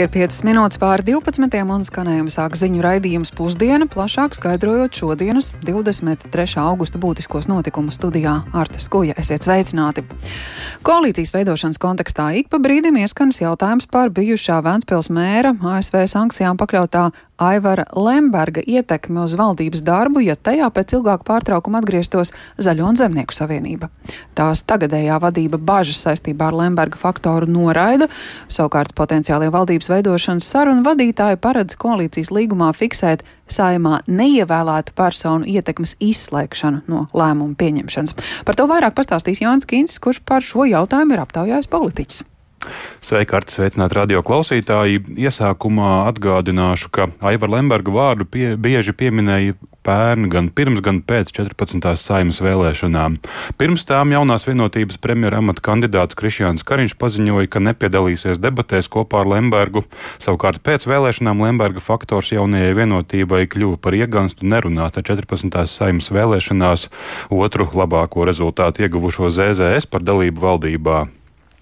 Ir 5 minūtes pār 12. un skanējuma sāk ziņu raidījums pusdiena, plašāk skaidrojot šodienas 23. augusta būtiskos notikumus studijā Arta Skuja. Esiet sveicināti! Koalīcijas veidošanas kontekstā ik pa brīdim ieskanas jautājums par bijušā Vēncpils mēra ASV sankcijām pakļautā Aivara Lemberga ietekmi uz valdības darbu, ja tajā pēc ilgāka pārtraukuma atgrieztos Zaļo un Zemnieku savienība. Tās tagadējā vadība bažas saistībā ar Lemberga faktoru noraida, savukārt potenciālie valdības veidošanas sarunu vadītāji paredz koalīcijas līgumā fiksēt saimā neievēlētu personu ietekmes izslēgšanu no lēmumu pieņemšanas. Par to vairāk pastāstīs Jānis Kīncis, kurš par šo jautājumu ir aptaujājis politiķis. Sveiki, Arti, sveicināti radio klausītāji. Iesākumā atgādināšu, ka Aivara Lemberga vārdu pie, bieži pieminēja pērn, gan pirms, gan pēc 14. saimas vēlēšanām. Pirms tām jaunās vienotības premjera amata kandidāts Krišjāns Kariņš paziņoja, ka nepiedalīsies debatēs kopā ar Lembergu. Savukārt pēc vēlēšanām Lemberga faktors jaunajai vienotībai kļuva par ieganstu nerunāt ar 14. saimas vēlēšanās otru labāko rezultātu ieguvušo ZZS par dalību valdībā.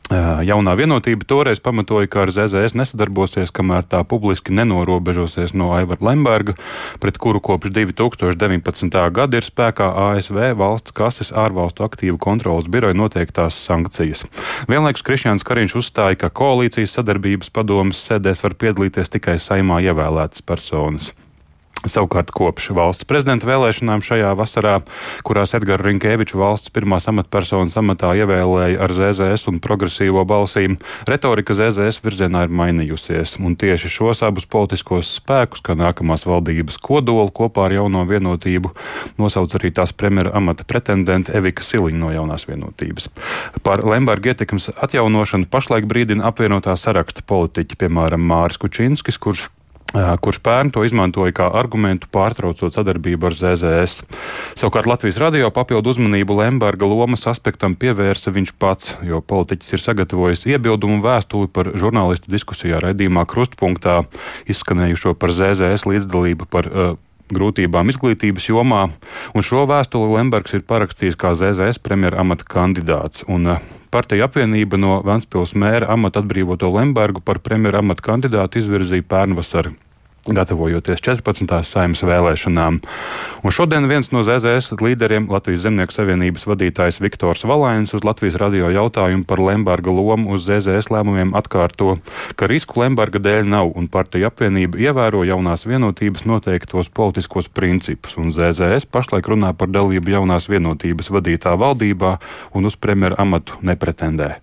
Jaunā vienotība toreiz pamatoja, ka ar ZZS nesadarbosies, kamēr tā publiski nenorobežosies no Aivara Lemberga, pret kuru kopš 2019. gada ir spēkā ASV valsts kases ārvalstu aktīvu kontrolas biroja noteiktās sankcijas. Vienlaikus Krišjāns Kariņš uzstāja, ka koalīcijas sadarbības padomas sēdēs var piedalīties tikai saimā ievēlētas personas. Savukārt kopš valsts prezidenta vēlēšanām šajā vasarā, kurās Edgars Rinkēvičs valsts pirmās amatpersonas amatā ievēlēja ar ZZS un progresīvo balsīm, retorika ZZS virzienā ir mainījusies, un tieši šos abus politiskos spēkus, kā nākamās valdības kodolu kopā ar jauno vienotību, nosauc arī tās premjera amata pretendente Evika Siliņa no jaunās vienotības. Par Lemberga ietekmes atjaunošanu pašlaik brīdina apvienotā saraksta politiķi, piemēram, Māris Kučinskis, kurš kurš pērn to izmantoja kā argumentu pārtraucot sadarbību ar ZZS. Savukārt Latvijas radio papildu uzmanību Lemberga lomas aspektam pievērsa viņš pats, jo politiķis ir sagatavojis iebildumu vēstuli par žurnālistu diskusijā raidījumā Krustpunktā izskanējušo par ZZS līdzdalību par uh, grūtībām izglītības jomā, un šo vēstuli Lembergs ir parakstījis kā ZZS premjera amata kandidāts. Un, Partija apvienība no Vanspils mēra amata atbrīvoto Lembergu par premjera amata kandidātu izvirzīja pērnvasarī gatavojoties 14. saimnes vēlēšanām. Un šodien viens no ZZS līderiem, Latvijas Zemnieku savienības vadītājs Viktors Valains, uz Latvijas radio jautājumu par Lemberga lomu uz ZZS lēmumiem atkārto, ka risku Lemberga dēļ nav un partija apvienība ievēro jaunās vienotības noteiktos politiskos principus, un ZZS pašlaik runā par dalību jaunās vienotības vadītā valdībā un uz premjera amatu nepretendē.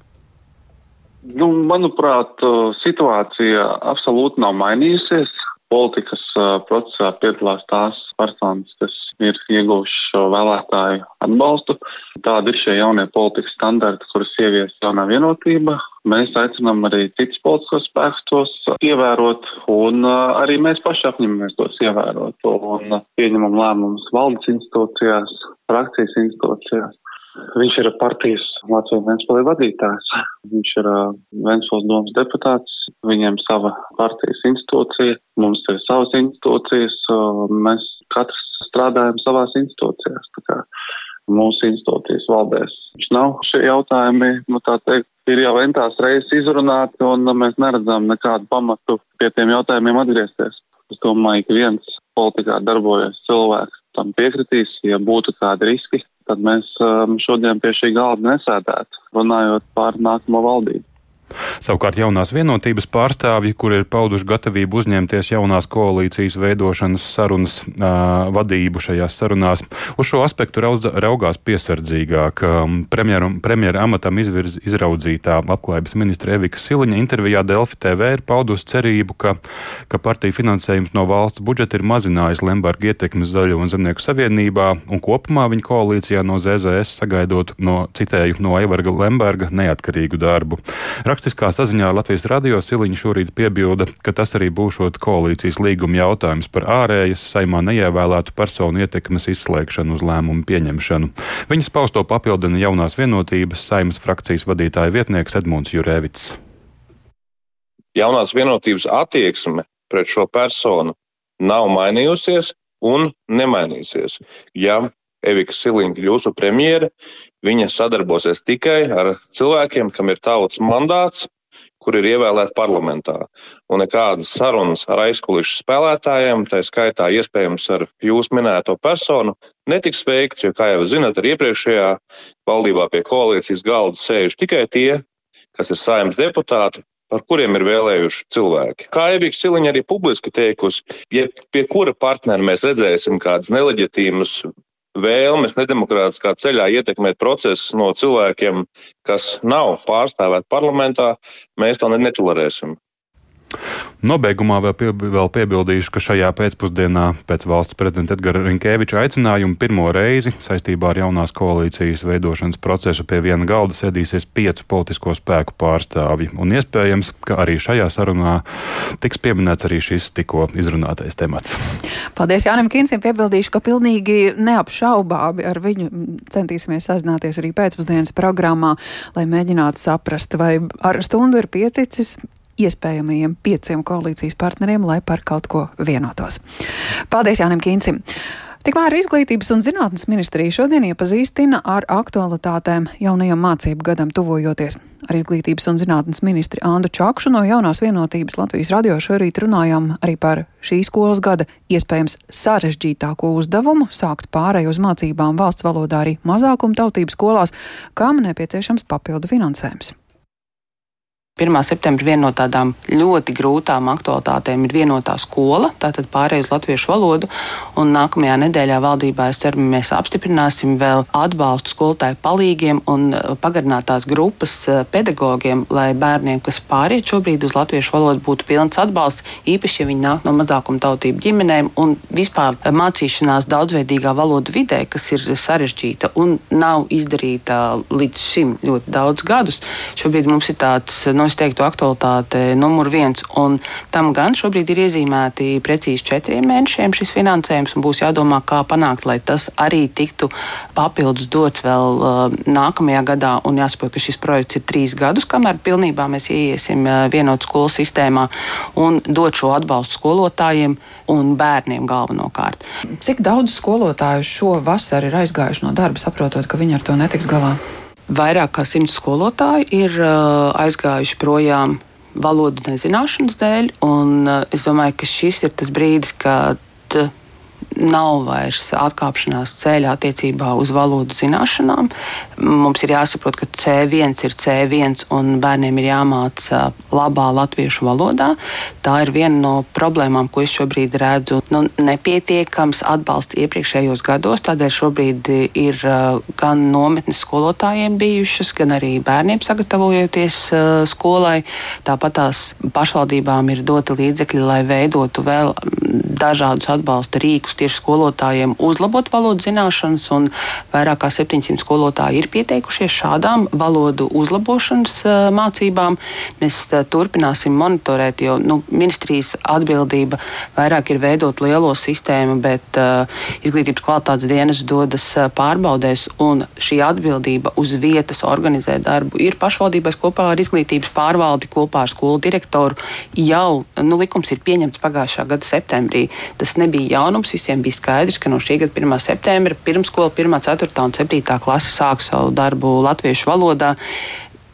Nu, manuprāt, situācija absolūti nav mainījusies politikas procesā piedalās tās personas, kas ir ieguvuši šo vēlētāju atbalstu. Tādi ir šie jaunie politikas standarti, kurus ievies jaunā vienotība. Mēs aicinām arī citus politiskos spēkus tos ievērot, un arī mēs paši apņemamies tos ievērot, un pieņemam lēmumus valdes institūcijās, frakcijas institūcijās. Viņš ir partijas Latvijas Ventspēlī vadītājs. Viņš ir Ventspēles domas deputāts, viņiem sava partijas institūcija, mums ir savas institūcijas, mēs katrs strādājam savās institūcijās. Tā kā mūsu institūcijas valdēs. Viņš nav šie jautājumi, nu tā teikt, ir jau entās reizes izrunāti, un mēs neredzam nekādu pamatu pie tiem jautājumiem atgriezties. Es domāju, ka viens politikā darbojas cilvēks tam piekritīs, ja būtu kādi riski, tad mēs um, šodien pie šī galda nesēdētu, runājot par nākamo valdību. Savukārt jaunās vienotības pārstāvji, kur ir pauduši gatavību uzņemties jaunās koalīcijas veidošanas sarunas uh, vadību šajās sarunās, uz šo aspektu raudz, raugās piesardzīgāk. Premjeru, premjera amatam izvirz, izraudzītā labklājības ministra Evika Siliņa intervijā Delfi TV ir paudusi cerību, ka, ka partija finansējums no valsts budžeta ir mazinājis Lemberga ietekmes Zaļo un Zemnieku savienībā, un kopumā viņa koalīcijā no ZZS sagaidot no, citēju, no Aivarga Lemberga neatkarīgu darbu. Rakstiskā saziņā Latvijas radio Siliņa šorīt piebilda, ka tas arī būšot koalīcijas līguma jautājums par ārējas saimā neievēlētu personu ietekmes izslēgšanu uz lēmumu pieņemšanu. Viņas pausto papildina jaunās vienotības saimas frakcijas vadītāja vietnieks Edmunds Jurēvits. Jaunās vienotības attieksme pret šo personu nav mainījusies un nemainīsies. Ja Evika Siliņa kļūs par premjeru, viņa sadarbosies tikai ar cilvēkiem, kam ir tautas mandāts, kur ir ievēlēti parlamentā. Un nekādas sarunas ar aizkulisku spēlētājiem, tā skaitā iespējams ar jūsu minēto personu, netiks veikts, jo, kā jau zinat, ar iepriekšējā valdībā pie koalīcijas galda sēž tikai tie, kas ir saimnes deputāti, par kuriem ir vēlējuši cilvēki. Kā Evika Siliņa arī publiski teikusi, ja pie kura partnera mēs redzēsim kādas neleģitīmas vēlmes nedemokrātiskā ceļā ietekmēt procesus no cilvēkiem, kas nav pārstāvēti parlamentā, mēs to netolerēsim. Nobeigumā vēl, pie, vēl piebildīšu, ka šajā pēcpusdienā pēc valsts prezidenta Edgara Rinkēviča aicinājuma pirmo reizi saistībā ar jaunās koalīcijas veidošanas procesu pie viena galda sēdīsies piecu politisko spēku pārstāvji. Un iespējams, ka arī šajā sarunā tiks pieminēts arī šis tikko izrunātais temats. Paldies Jānim Kīnsim. Piebildīšu, ka pilnīgi neapšaubāmi ar viņu centīsimies sazināties arī pēcpusdienas programmā, lai mēģinātu saprast, vai ar stundu ir pieticis iespējamajiem pieciem koalīcijas partneriem, lai par kaut ko vienotos. Paldies Jānim Kīncim! Tikmēr Izglītības un zinātnes ministrija šodien iepazīstina ar aktualitātēm jaunajam mācību gadam tuvojoties. Ar Izglītības un zinātnes ministri Andu Čakšu no jaunās vienotības Latvijas radio šorīt runājām arī par šī skolas gada iespējams sarežģītāko uzdevumu sākt pārēju uz mācībām valsts valodā arī mazākumtautību skolās, kam nepieciešams papildu finansējums. 1. septembra viena no tādām ļoti grūtām aktualitātēm ir vienotā skola, tātad pārējai uz latviešu valodu. Un nākamajā nedēļā valdībā es ceru, mēs apstiprināsim vēl atbalstu skolotāju palīgiem un uh, pagarinātās grupas uh, pedagogiem, lai bērniem, kas pāriet šobrīd uz latviešu valodu, būtu pilns atbalsts, īpaši, ja viņi nāk no mazākuma tautību ģimenēm un vispār mācīšanās daudzveidīgā valodu vidē, kas ir sarežģīta un nav izdarīta līdz šim ļoti daudz gadus. Šobrīd mums ir tāds no nu, es teiktu, aktualitāte numur viens. Un tam gan šobrīd ir iezīmēti precīzi četriem mēnešiem šis finansējums, un būs jādomā, kā panākt, lai tas arī tiktu papildus dots vēl uh, nākamajā gadā. Un jāsaprot, ka šis projekts ir trīs gadus, kamēr pilnībā mēs ieiesim uh, vienotu skolu sistēmā un dot šo atbalstu skolotājiem un bērniem galvenokārt. Cik daudz skolotāju šo vasaru ir aizgājuši no darba, saprotot, ka viņi ar to netiks galā? Vairāk kā simts skolotāji ir uh, aizgājuši projām valodu nezināšanas dēļ. Uh, es domāju, ka šis ir tas brīdis, kad nav vairs atkāpšanās ceļā attiecībā uz valodu zināšanām. Mums ir jāsaprot, ka C1 ir C1 un bērniem ir jāmāca labā latviešu valodā. Tā ir viena no problēmām, ko es šobrīd redzu. Nu, nepietiekams atbalsts iepriekšējos gados, tādēļ šobrīd ir uh, gan nometnes skolotājiem bijušas, gan arī bērniem sagatavojoties uh, skolai. Tāpat tās pašvaldībām ir doti līdzekļi, lai veidotu vēl dažādus atbalsta rīkus tieši skolotājiem uzlabot valodu zināšanas, un vairāk kā 700 skolotāji ir pieteikušies šādām valodu uzlabošanas mācībām. Mēs turpināsim monitorēt, jo nu, ministrijas atbildība vairāk ir veidot lielo sistēmu, bet uh, izglītības kvalitātes dienas dodas pārbaudēs, un šī atbildība uz vietas organizēt darbu ir pašvaldībās kopā ar izglītības pārvaldi, kopā ar skolu direktoru. Jau nu, likums ir pieņemts pagājušā gada septembrī tas nebija jaunums. Visiem bija skaidrs, ka no šī gada 1. septembra pirmskola 1, 4 un 7 klase sāks savu darbu latviešu valodā.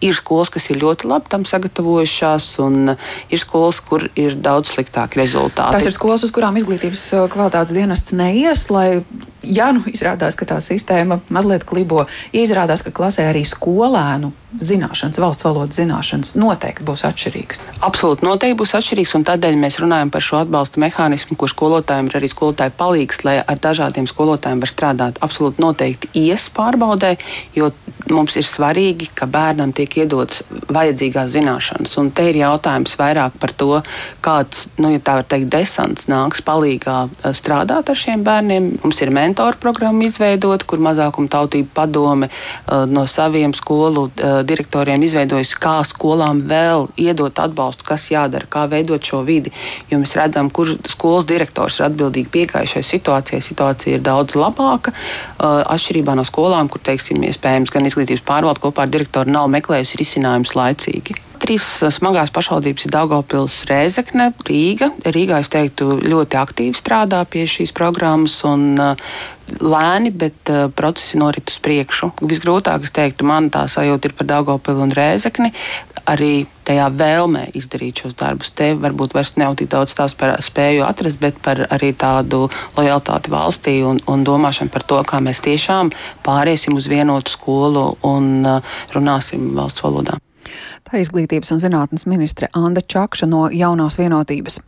Ir skolas, kas ir ļoti labi tam sagatavojušās, un ir skolas, kur ir daudz sliktāki rezultāti. Tas ir skolas, uz kurām izglītības uh, kvalitātes dienests neies, lai ja nu izrādās, ka tā sistēma mazliet klibo, ja izrādās, ka klasē arī skolēnu zināšanas, valsts valodas zināšanas noteikti būs atšķirīgas. Absolūti, noteikti būs atšķirīgs, un tādēļ mēs runājam par šo atbalsta mehānismu, kur skolotājiem ir arī skolotāju palīgs, lai ar dažādiem skolotājiem var strādāt. Absolūti noteikti ies pārbaudē, jo mums ir svarīgi, ka bērnam tiek iedotas vajadzīgās zināšanas. Un te ir jautājums vairāk par to, kāds, nu, ja tā var teikt, desants nāks palīgā eh, strādāt ar šiem bērniem. Mums ir mentori mentoru programmu izveidot, kur mazākuma tautība padome uh, no saviem skolu uh, direktoriem izveidojas, kā skolām vēl iedot atbalstu, kas jādara, kā veidot šo vidi. Jo mēs redzam, kur skolas direktors ir atbildīgi piegājušai situācijai. Situācija ir daudz labāka. Uh, atšķirībā no skolām, kur, teiksim, iespējams, gan izglītības pārvalde kopā ar direktoru nav meklējusi risinājumus laicīgi. trīs smagās pašvaldības ir Daugopils, Rēzekne, Rīga. Rīgā, es teiktu, ļoti aktīvi strādā pie šīs programmas un lēni, bet uh, procesi norit uz priekšu. Visgrūtāk, es teiktu, man tā sajūta ir par Daugopilu un Rēzekni. Arī tajā vēlmē izdarīt šos darbus. Te varbūt vairs nav tik daudz tās par spēju atrast, bet par arī tādu lojalitāti valstī un, un domāšanu par to, kā mēs tiešām pāriesim uz vienotu skolu un uh, runāsim valsts valodā. Tā izglītības un zinātnes ministre Anna Čakša no jaunās vienotības.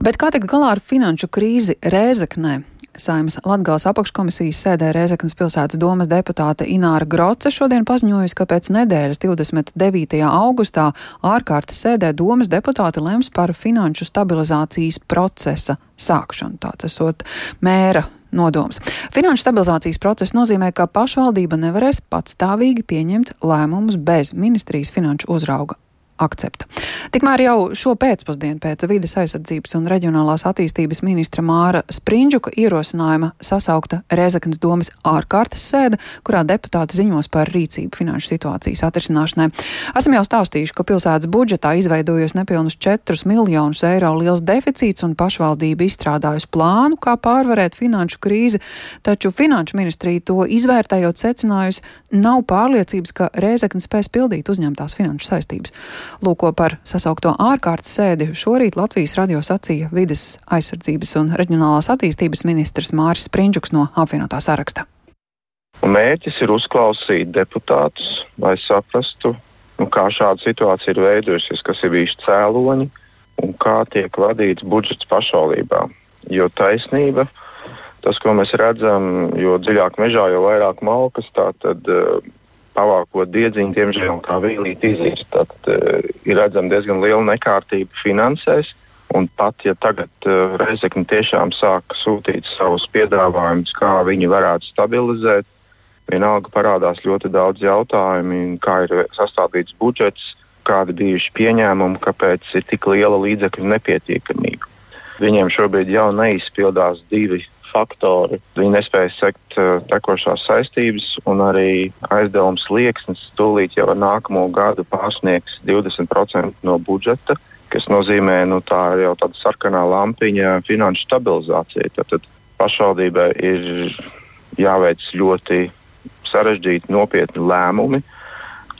Bet kā tikt galā ar finanšu krīzi Rēzeknē? Saimas Latgales apakškomisijas sēdē Rēzeknas pilsētas domas deputāte Ināra Groce šodien paziņojusi, ka pēc nedēļas 29. augustā ārkārtas sēdē domas deputāti lems par finanšu stabilizācijas procesa sākšanu. Tāds esot mēra nodoms. Finanšu stabilizācijas process nozīmē, ka pašvaldība nevarēs patstāvīgi pieņemt lēmumus bez ministrijas finanšu uzrauga akcepta. Tikmēr jau šo pēcpusdienu pēc vides aizsardzības un reģionālās attīstības ministra Māra Sprindžuka ierosinājuma sasaukta Rezeknas domas ārkārtas sēde, kurā deputāti ziņos par rīcību finanšu situācijas atrisināšanai. Esam jau stāstījuši, ka pilsētas budžetā izveidojies nepilnus 4 miljonus eiro liels deficīts un pašvaldība izstrādājusi plānu, kā pārvarēt finanšu krīzi, taču finanšu ministrija to izvērtējot secinājusi, nav pārliecības, ka Rezekna spēs pildīt uzņemtās finanšu saistības. Lūko par sasaukto ārkārtas sēdi šorīt Latvijas radio sacīja vides aizsardzības un reģionālās attīstības ministrs Māris Sprindžuks no apvienotā saraksta. Mērķis ir uzklausīt deputātus, lai saprastu, nu, kā šāda situācija ir veidojusies, kas ir bijuši cēloņi un kā tiek vadīts budžets pašvaldībā. Jo taisnība, tas, ko mēs redzam, jo dziļāk mežā, jo vairāk malkas, tā tad uh, pavākot diedziņu, diemžēl tā vīlīt izīst. Tad uh, ir redzama diezgan liela nekārtība finansēs. Un pat ja tagad uh, Reizekne tiešām sāk sūtīt savus piedāvājumus, kā viņi varētu stabilizēt, vienalga parādās ļoti daudz jautājumu, kā ir sastādīts budžets, kādi bijuši pieņēmumi, kāpēc ir tik liela līdzekļu nepietiekamība. Viņiem šobrīd jau neizpildās divi faktori. Viņi nespēja sekt uh, tekošās saistības, un arī aizdevums slieksnis tūlīt jau ar nākamo gadu pārsniegs 20% no budžeta, kas nozīmē, nu, tā ir jau tāda sarkanā lampiņa finanšu stabilizācija. Tad pašvaldībai ir jāveic ļoti sarežģīti, nopietni lēmumi,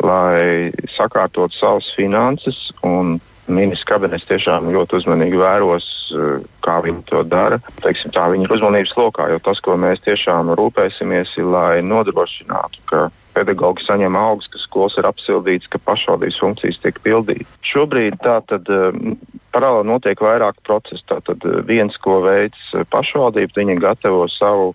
lai sakārtotu savas finanses un Ministrs kabinets tiešām ļoti uzmanīgi vēros, eh, kā viņi to dara. Teiksim, tā viņa ir uzmanības lokā, jo tas, ko mēs tiešām rūpēsimies, ir, lai nodrošinātu, ka pedagoģi saņem augstus, ka skolas ir apsildītas, ka pašvaldības funkcijas tiek pildītas. Šobrīd tā tad eh, paralēli notiek vairāk procesu. Tātad eh, viens, ko veids pašvaldība, viņi gatavo savu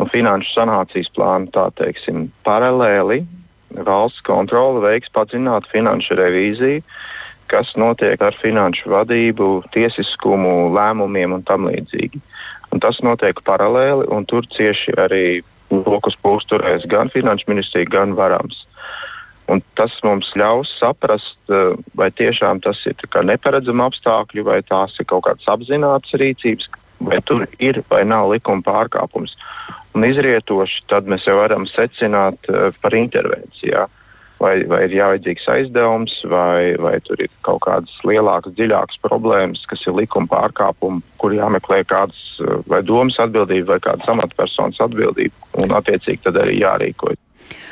nu, finanšu sanācijas plānu, teiksim, paralēli valsts kontrole veiks padziļinātu finanšu revīziju kas notiek ar finanšu vadību, tiesiskumu, lēmumiem un tam līdzīgi. Un tas notiek paralēli, un tur cieši arī lokus pūsturēs gan finanšu ministrija, gan varams. Un tas mums ļaus saprast, eh, vai tiešām tas ir neparedzami apstākļi, vai tās ir kaut kādas apzinātas rīcības, vai tur ir vai nav likuma pārkāpums. Un izrietoši tad mēs jau varam secināt eh, par intervencijām vai, vai ir jāvajadzīgs aizdevums, vai, vai tur ir kaut kādas lielākas, dziļākas problēmas, kas ir likuma pārkāpumi, kur jāmeklē kādas vai domas atbildība vai kādas amatpersonas atbildība, un attiecīgi tad arī jārīkojas.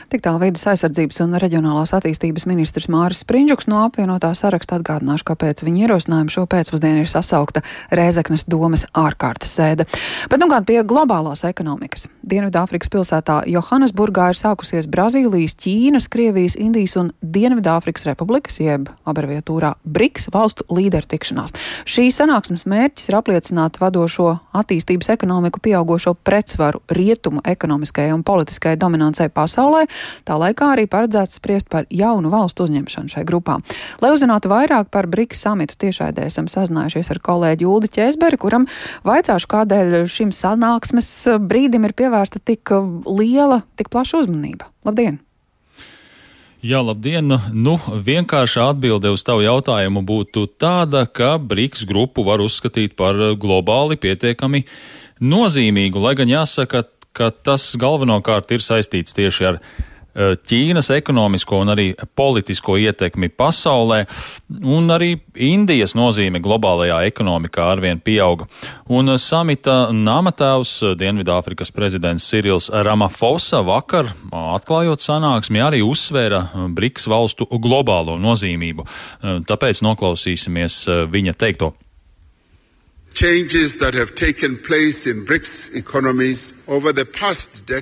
Tik tālu vidas aizsardzības un reģionālās attīstības ministrs Māris Sprindžuks no apvienotā saraksta atgādināšu, kāpēc viņa ierosinājuma šo pēcpusdienu ir sasaukta Rēzeknes domas ārkārtas sēde. Bet nu gan pie globālās ekonomikas. Dienvidāfrikas pilsētā Johannesburgā ir sākusies Brazīlijas, Ķīnas, Krievijas, Indijas un Dienvidāfrikas republikas, jeb abreviatūrā BRICS valstu līderu tikšanās. Šī sanāksmes mērķis ir apliecināt vadošo attīstības ekonomiku pieaugošo pretsvaru rietumu ekonomiskajai un politiskajai dominancei pasaulē, Tā laikā arī paredzēts spriest par jaunu valstu uzņemšanu šai grupā. Lai uzzinātu vairāk par BRICS samitu tiešraidē, esam sazinājušies ar kolēģi Uldi Čēsberi, kuram vaicāšu, kādēļ šim sanāksmes brīdim ir pievērsta tik liela, tik plaša uzmanība. Labdien! Jā, labdien! Nu, vienkārša atbilde uz tavu jautājumu būtu tāda, ka BRICS grupu var uzskatīt par globāli pietiekami nozīmīgu, lai gan jāsaka, ka tas galvenokārt ir saistīts tieši ar Ķīnas ekonomisko un arī politisko ietekmi pasaulē, un arī Indijas nozīme globālajā ekonomikā arvien pieauga. Un samita namatēvs Dienvidāfrikas prezidents Sirils Ramafosa vakar atklājot sanāksmi arī uzsvēra BRICS valstu globālo nozīmību. Tāpēc noklausīsimies viņa teikto.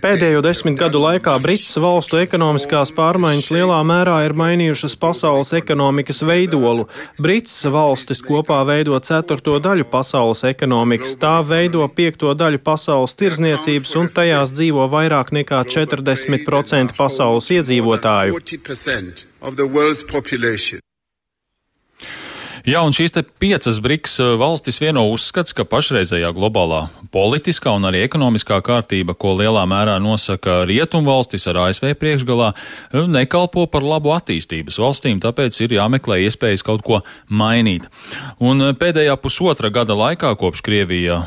Pēdējo desmit gadu laikā Brits valstu ekonomiskās pārmaiņas lielā mērā ir mainījušas pasaules ekonomikas veidolu. Brits valstis kopā veido ceturto daļu pasaules ekonomikas, tā veido piekto daļu pasaules tirzniecības un tajās dzīvo vairāk nekā 40% pasaules iedzīvotāju. Jā, un šīs piecas BRICS eh, valstis vieno uzskats, ka pašreizējā globālā politiskā un arī ekonomiskā kārtība, ko lielā mērā nosaka rietumvalstis ar ASV priekšgalā, eh, nekalpo par labu attīstības valstīm, tāpēc ir jāmeklē iespējas kaut ko mainīt. Un eh, pēdējā pusotra gada laikā, kopš Krievija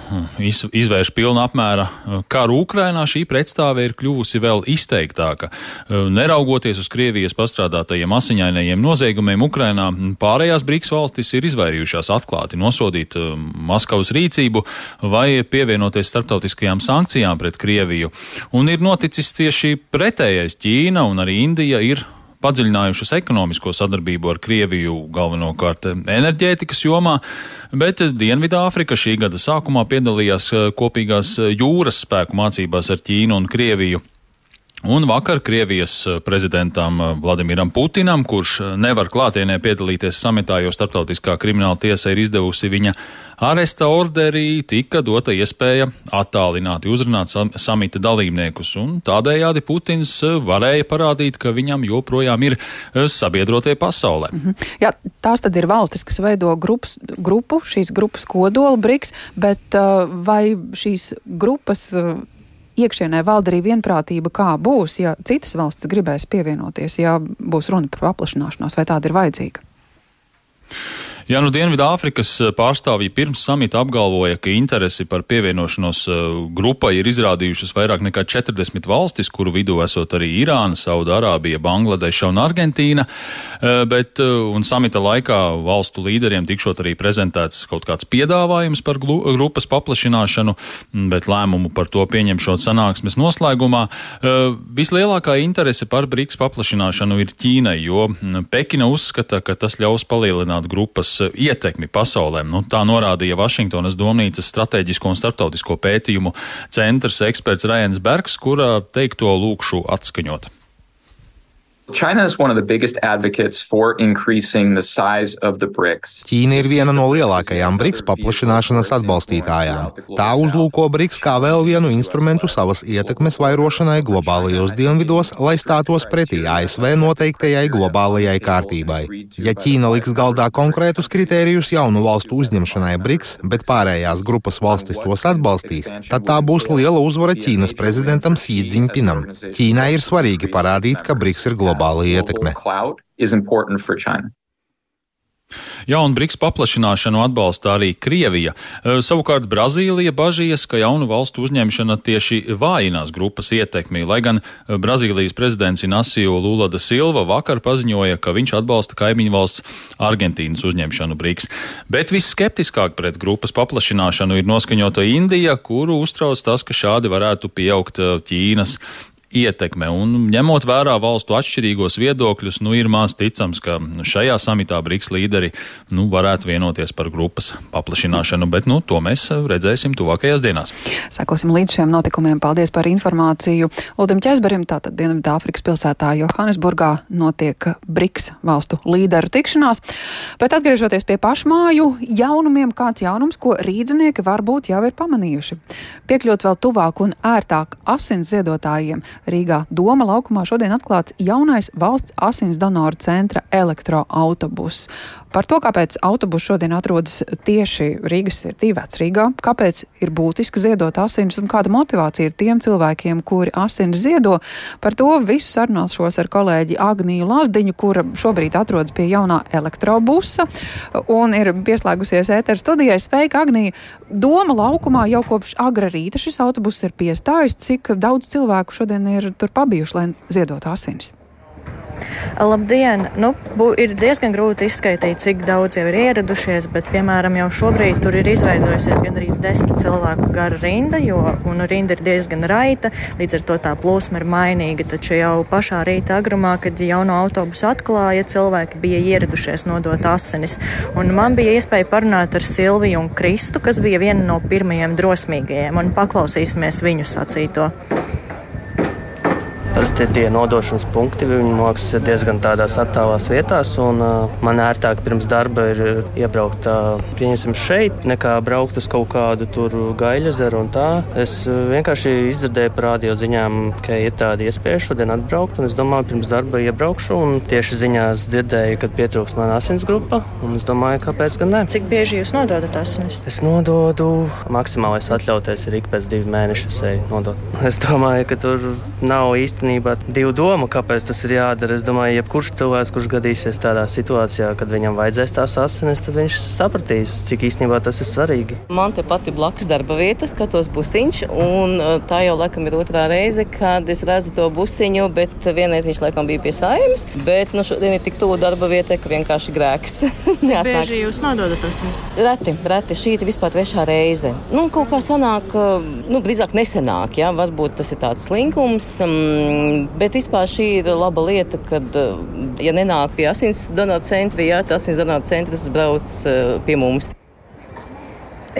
iz, izvērš pilna apmēra karu Ukrainā, šī pretstāve ir kļuvusi vēl izteiktāka. Neraugoties uz Krievijas pastrādātajiem asiņainajiem noziegumiem Ukrainā, pārējās BRICS valstis valstis ir izvairījušās atklāti nosodīt uh, Maskavas rīcību vai pievienoties starptautiskajām sankcijām pret Krieviju. Un ir noticis tieši pretējais Ķīna un arī Indija ir padziļinājušas ekonomisko sadarbību ar Krieviju, galvenokārt enerģētikas jomā, bet Dienvidāfrika šī gada sākumā piedalījās uh, kopīgās jūras spēku mācībās ar Ķīnu un Krieviju. Un vakar Krievijas eh, prezidentam eh, Vladimiram Putinam, kurš eh, nevar klātienē piedalīties samitā, jo starptautiskā krimināla tiesa ir izdevusi viņa aresta orderī, tika dota iespēja attālināti uzrunāt samita dalībniekus, un tādējādi Putins varēja parādīt, ka viņam joprojām ir sabiedrotie pasaulē. -hmm. Jā, tās tad ir valstis, kas veido grupas, grupu, šīs grupas kodola briks, bet vai šīs grupas iekšienē valda arī vienprātība, kā būs, ja citas valstis gribēs pievienoties, ja būs runa par paplašināšanos, vai tāda ir vajadzīga? Jā, nu Dienvidāfrikas eh, pārstāvji pirms samita apgalvoja, ka interesi par pievienošanos eh, grupai ir izrādījušas vairāk nekā 40 valstis, kuru vidū esot arī Irāna, Saudārābija, Bangladeša un Argentīna, eh, bet un samita laikā valstu līderiem tikšot arī prezentēts kaut kāds piedāvājums par grupas paplašināšanu, bet lēmumu par to pieņemšot sanāksmes noslēgumā. Vislielākā interese par BRICS paplašināšanu ir Ķīnai, jo Pekina uzskata, ka tas ļaus palielināt grupas ietekmi pasaulē. Nu, tā norādīja Vašingtonas domnīcas strateģisko un starptautisko pētījumu centrs eksperts Rajans Bergs, kura teikto lūkšu atskaņot. Ķīna ir viena no lielākajām BRICS paplašināšanas atbalstītājām. Tā uzlūko BRICS kā vēl vienu instrumentu savas ietekmes vairošanai globālajos dienvidos, lai stātos pretī ASV noteiktajai globālajai kārtībai. Ja Ķīna liks galdā konkrētus kritērijus jaunu valstu uzņemšanai BRICS, bet pārējās grupas valstis tos atbalstīs, tad tā būs liela uzvara Ķīnas prezidentam Jinpingam. Ķīnai ir svarīgi parādīt, ka BRICS ir globāla globāla ietekme. Jā, un BRICS paplašināšanu atbalsta arī Krievija. Savukārt Brazīlija bažījas, ka jaunu valstu uzņemšana tieši vājinās grupas ietekmi, lai gan Brazīlijas prezidents Inasio Lula da Silva vakar paziņoja, ka viņš atbalsta kaimiņu valsts Argentīnas uzņemšanu BRICS. Bet visskeptiskāk pret grupas paplašināšanu ir noskaņota Indija, kuru uztrauc tas, ka šādi varētu pieaugt Ķīnas ietekme. Un ņemot vērā valstu atšķirīgos viedokļus, nu, ir maz ticams, ka šajā samitā BRICS līderi nu, varētu vienoties par grupas paplašināšanu, bet nu, to mēs redzēsim tuvākajās dienās. Sekosim līdz šiem notikumiem. Paldies par informāciju. Uldim Česberim, tātad Dienvidāfrikas pilsētā Johannesburgā notiek BRICS valstu līderu tikšanās. Bet atgriežoties pie pašmāju jaunumiem, kāds jaunums, ko rīdzinieki varbūt jau ir pamanījuši. Piekļūt vēl tuvāk un ērtāk asins ziedotājiem Rīgā Doma laukumā šodien atklāts jaunais valsts asins donoru centra elektroautobus. Par to, kāpēc autobus šodien atrodas tieši Rīgas sirdī vecrīgā, kāpēc ir būtiski ziedot asinis un kāda motivācija ir tiem cilvēkiem, kuri asinis ziedo, par to visu sarunāšos ar kolēģi Agniju Lazdiņu, kura šobrīd atrodas pie jaunā elektrobusa un ir pieslēgusies ēteru studijai. Sveika, Agnija! Doma laukumā jau kopš agra rīta šis autobus ir piestājis. Cik daudz cilvēku šodien ir tur pabijuši, lai ziedotu asinis. Labdien! Nu, bū, ir diezgan grūti izskaidrot, cik daudz jau ir ieradušies, bet, piemēram, jau šobrīd tur ir izveidojusies gandrīz desmit cilvēku gara rinda, jo rinda ir diezgan raita, līdz ar to tā plūsma ir mainīga. Taču jau pašā rīta agrumā, kad jauno autobusu atklāja, cilvēki bija ieradušies nodot asinis. Un man bija iespēja parunāt ar Silviju un Kristu, kas bija viena no pirmajiem drosmīgajiem, un paklausīsimies viņu sacīto. Parasti tie nodošanas punkti mākslinieks ir diezgan tādās attālās vietās, un uh, man ērtāk pirms darba ir iebraukt uh, pieņemsim šeit, nekā braukt uz kaut kādu tur gaļa ezeru un tā. Es vienkārši izdzirdēju par radio ziņām, ka ir tāda iespēja šodien atbraukt, un es domāju, pirms darba iebraukšu, un tieši ziņās dzirdēju, ka pietrūks man asins grupa, un es domāju, kāpēc gan ne. Cik bieži jūs nododat asinis? Es nododu maksimālais atļauties ir ik pēc divi mēneši nodot. Es domāju, ka tur nav īstenībā īstenībā divu domu, kāpēc tas ir jādara. Es domāju, jebkurš cilvēks, kurš gadīsies tādā situācijā, kad viņam vajadzēs tās asinis, tad viņš sapratīs, cik īstenībā tas ir svarīgi. Man te pati blakus darba vieta, skatos busiņš, un uh, tā jau laikam ir otrā reize, kad es redzu to busiņu, bet vienreiz viņš laikam bija pie saimes, bet nu, šodien ir tik tuvu darba vietai, ka vienkārši grēks. Cik bieži jūs nododat asinis? Reti, reti. Šī ir vispār trešā reize. Nu, kaut kā sanāk, nu, drīzāk nesenāk, jā, varbūt tas ir tāds slinkums. Um, Bet vispār šī ir laba lieta, kad, eh, ja nenāk pie asins donoru centra, jā, tas asins donoru centrs brauc eh, pie mums.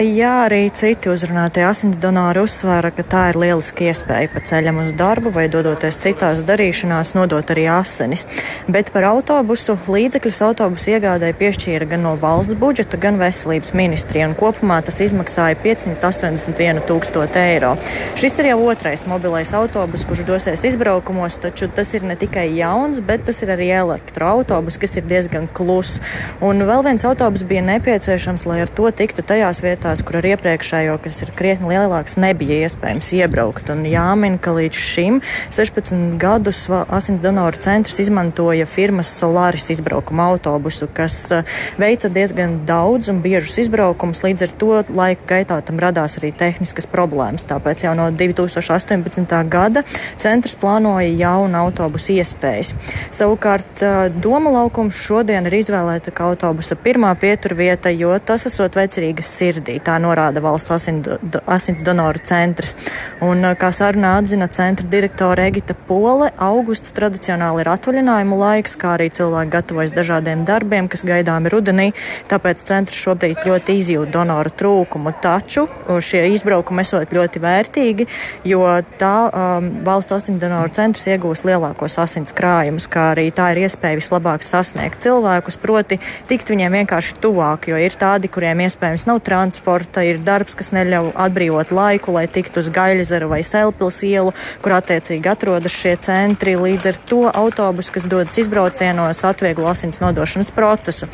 Jā, arī citi uzrunātie asins donori uzsvēra, ka tā ir lieliska iespēja pa ceļam uz darbu vai dodoties citās darīšanās nodot arī asinis. Bet par autobusu līdzekļus autobusu iegādēji piešķīra gan no valsts budžeta, gan veselības ministrija, un kopumā tas izmaksāja 581 tūkstoši eiro. Šis ir jau otrais mobilais autobus, kurš dosies izbraukumos, taču tas ir ne tikai jauns, bet tas ir arī elektroautobus, kas ir diezgan kluss. Un vēl viens autobus bija nepieciešams, lai ar to tiktu tajās vietās, vietās, kur ar iepriekšējo, kas ir krietni lielāks, nebija iespējams iebraukt. Un jāmin, ka līdz šim 16 gadus asins donoru centrs izmantoja firmas Solaris izbraukuma autobusu, kas eh, veica diezgan daudz un biežus izbraukumus. Līdz ar to laika gaitā tam radās arī tehniskas problēmas. Tāpēc jau no 2018. gada centrs plānoja jaunu autobusu iespējas. Savukārt eh, Doma laukums šodien ir izvēlēta kā autobusa pirmā pieturvieta, jo tas esot vecrīgas sirdī sirdī. Tā norāda valsts asins, asins donoru centrs. Un, kā sarunā atzina centra direktore Egita Pole, augusts tradicionāli ir atvaļinājumu laiks, kā arī cilvēki gatavojas dažādiem darbiem, kas gaidāmi rudenī. Tāpēc centrs šobrīd ļoti izjūt donoru trūkumu. Taču šie izbraukumi esot ļoti vērtīgi, jo tā um, valsts asins donoru centrs iegūs lielākos asins krājumus, kā arī tā ir iespēja vislabāk sasniegt cilvēkus, proti tikt viņiem vienkārši tuvāk, jo ir tādi, kuriem iespējams nav transporta transporta, ir darbs, kas neļauj atbrīvot laiku, lai tiktu uz Gaļazeru vai Selpils ielu, kur attiecīgi atrodas šie centri. Līdz ar to autobusu, kas dodas izbraucienos, atvieglo asins nodošanas procesu.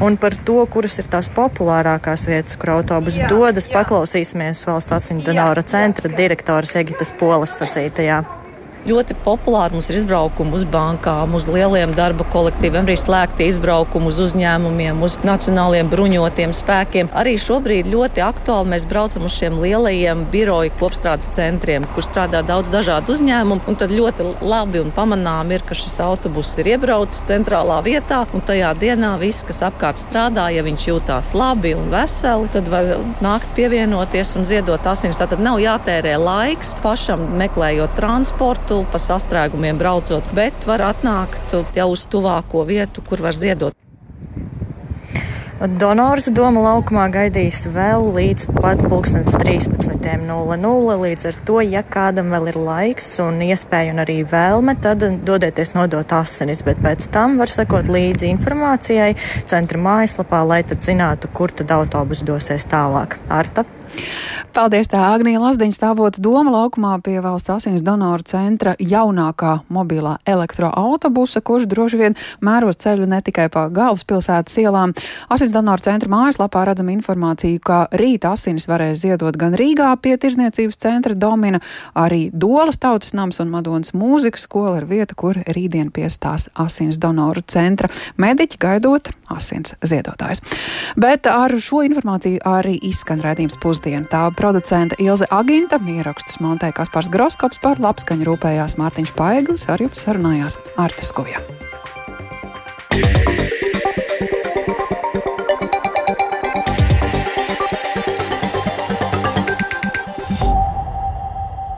Un par to, kuras ir tās populārākās vietas, kur autobusu dodas, paklausīsimies valsts asins donora centra direktoras Egitas Polas sacītajā. Ļoti populāri mums ir izbraukumi uz bankām, uz lieliem darba kolektīviem, arī slēgti izbraukumi uz uzņēmumiem, uz nacionāliem bruņotiem spēkiem. Arī šobrīd ļoti aktuāli mēs braucam uz šiem lielajiem biroju kopstrādes centriem, kur strādā daudz dažādu uzņēmumu. Un tad ļoti labi un pamanām ir, ka šis autobus ir iebraucis centrālā vietā, un tajā dienā viss, kas apkārt strādā, ja viņš jūtās labi un veseli, tad var nākt pievienoties un ziedot asinis. Tātad nav jātērē laiks pašam meklējot transportu vietu, pa sastrēgumiem braucot, bet var atnākt jau uz tuvāko vietu, kur var ziedot. Donors Doma laukumā gaidīs vēl līdz pat 13.00. Līdz ar to, ja kādam vēl ir laiks un iespēja un arī vēlme, tad dodieties nodot asinis, bet pēc tam var sekot līdzi informācijai centra mājaslapā, lai tad zinātu, kur tad autobus dosies tālāk. Arta. Paldies, tā Agnija Lazdiņa stāvot Doma laukumā pie valsts asins donoru centra jaunākā mobilā elektroautobusa, kurš droši vien mēros ceļu ne tikai pa galvaspilsētas ielām. Asins donoru centra mājaslapā redzam informāciju, ka rīt asinis varēs ziedot gan Rīgā pie tirzniecības centra Domina, arī Dolas tautas nams un Madonas mūzikas skola ir vieta, kur rītdien piestās asins donoru centra mediķi gaidot asins ziedotājs. Bet ar šo informāciju arī izskan redzījums pus pusdiena. Tā producente Ilze Aginta, ierakstus montēja Kaspars Groskops, par labskaņu rūpējās Mārtiņš Paeglis, ar jums sarunājās Artes Kujā. Yeah.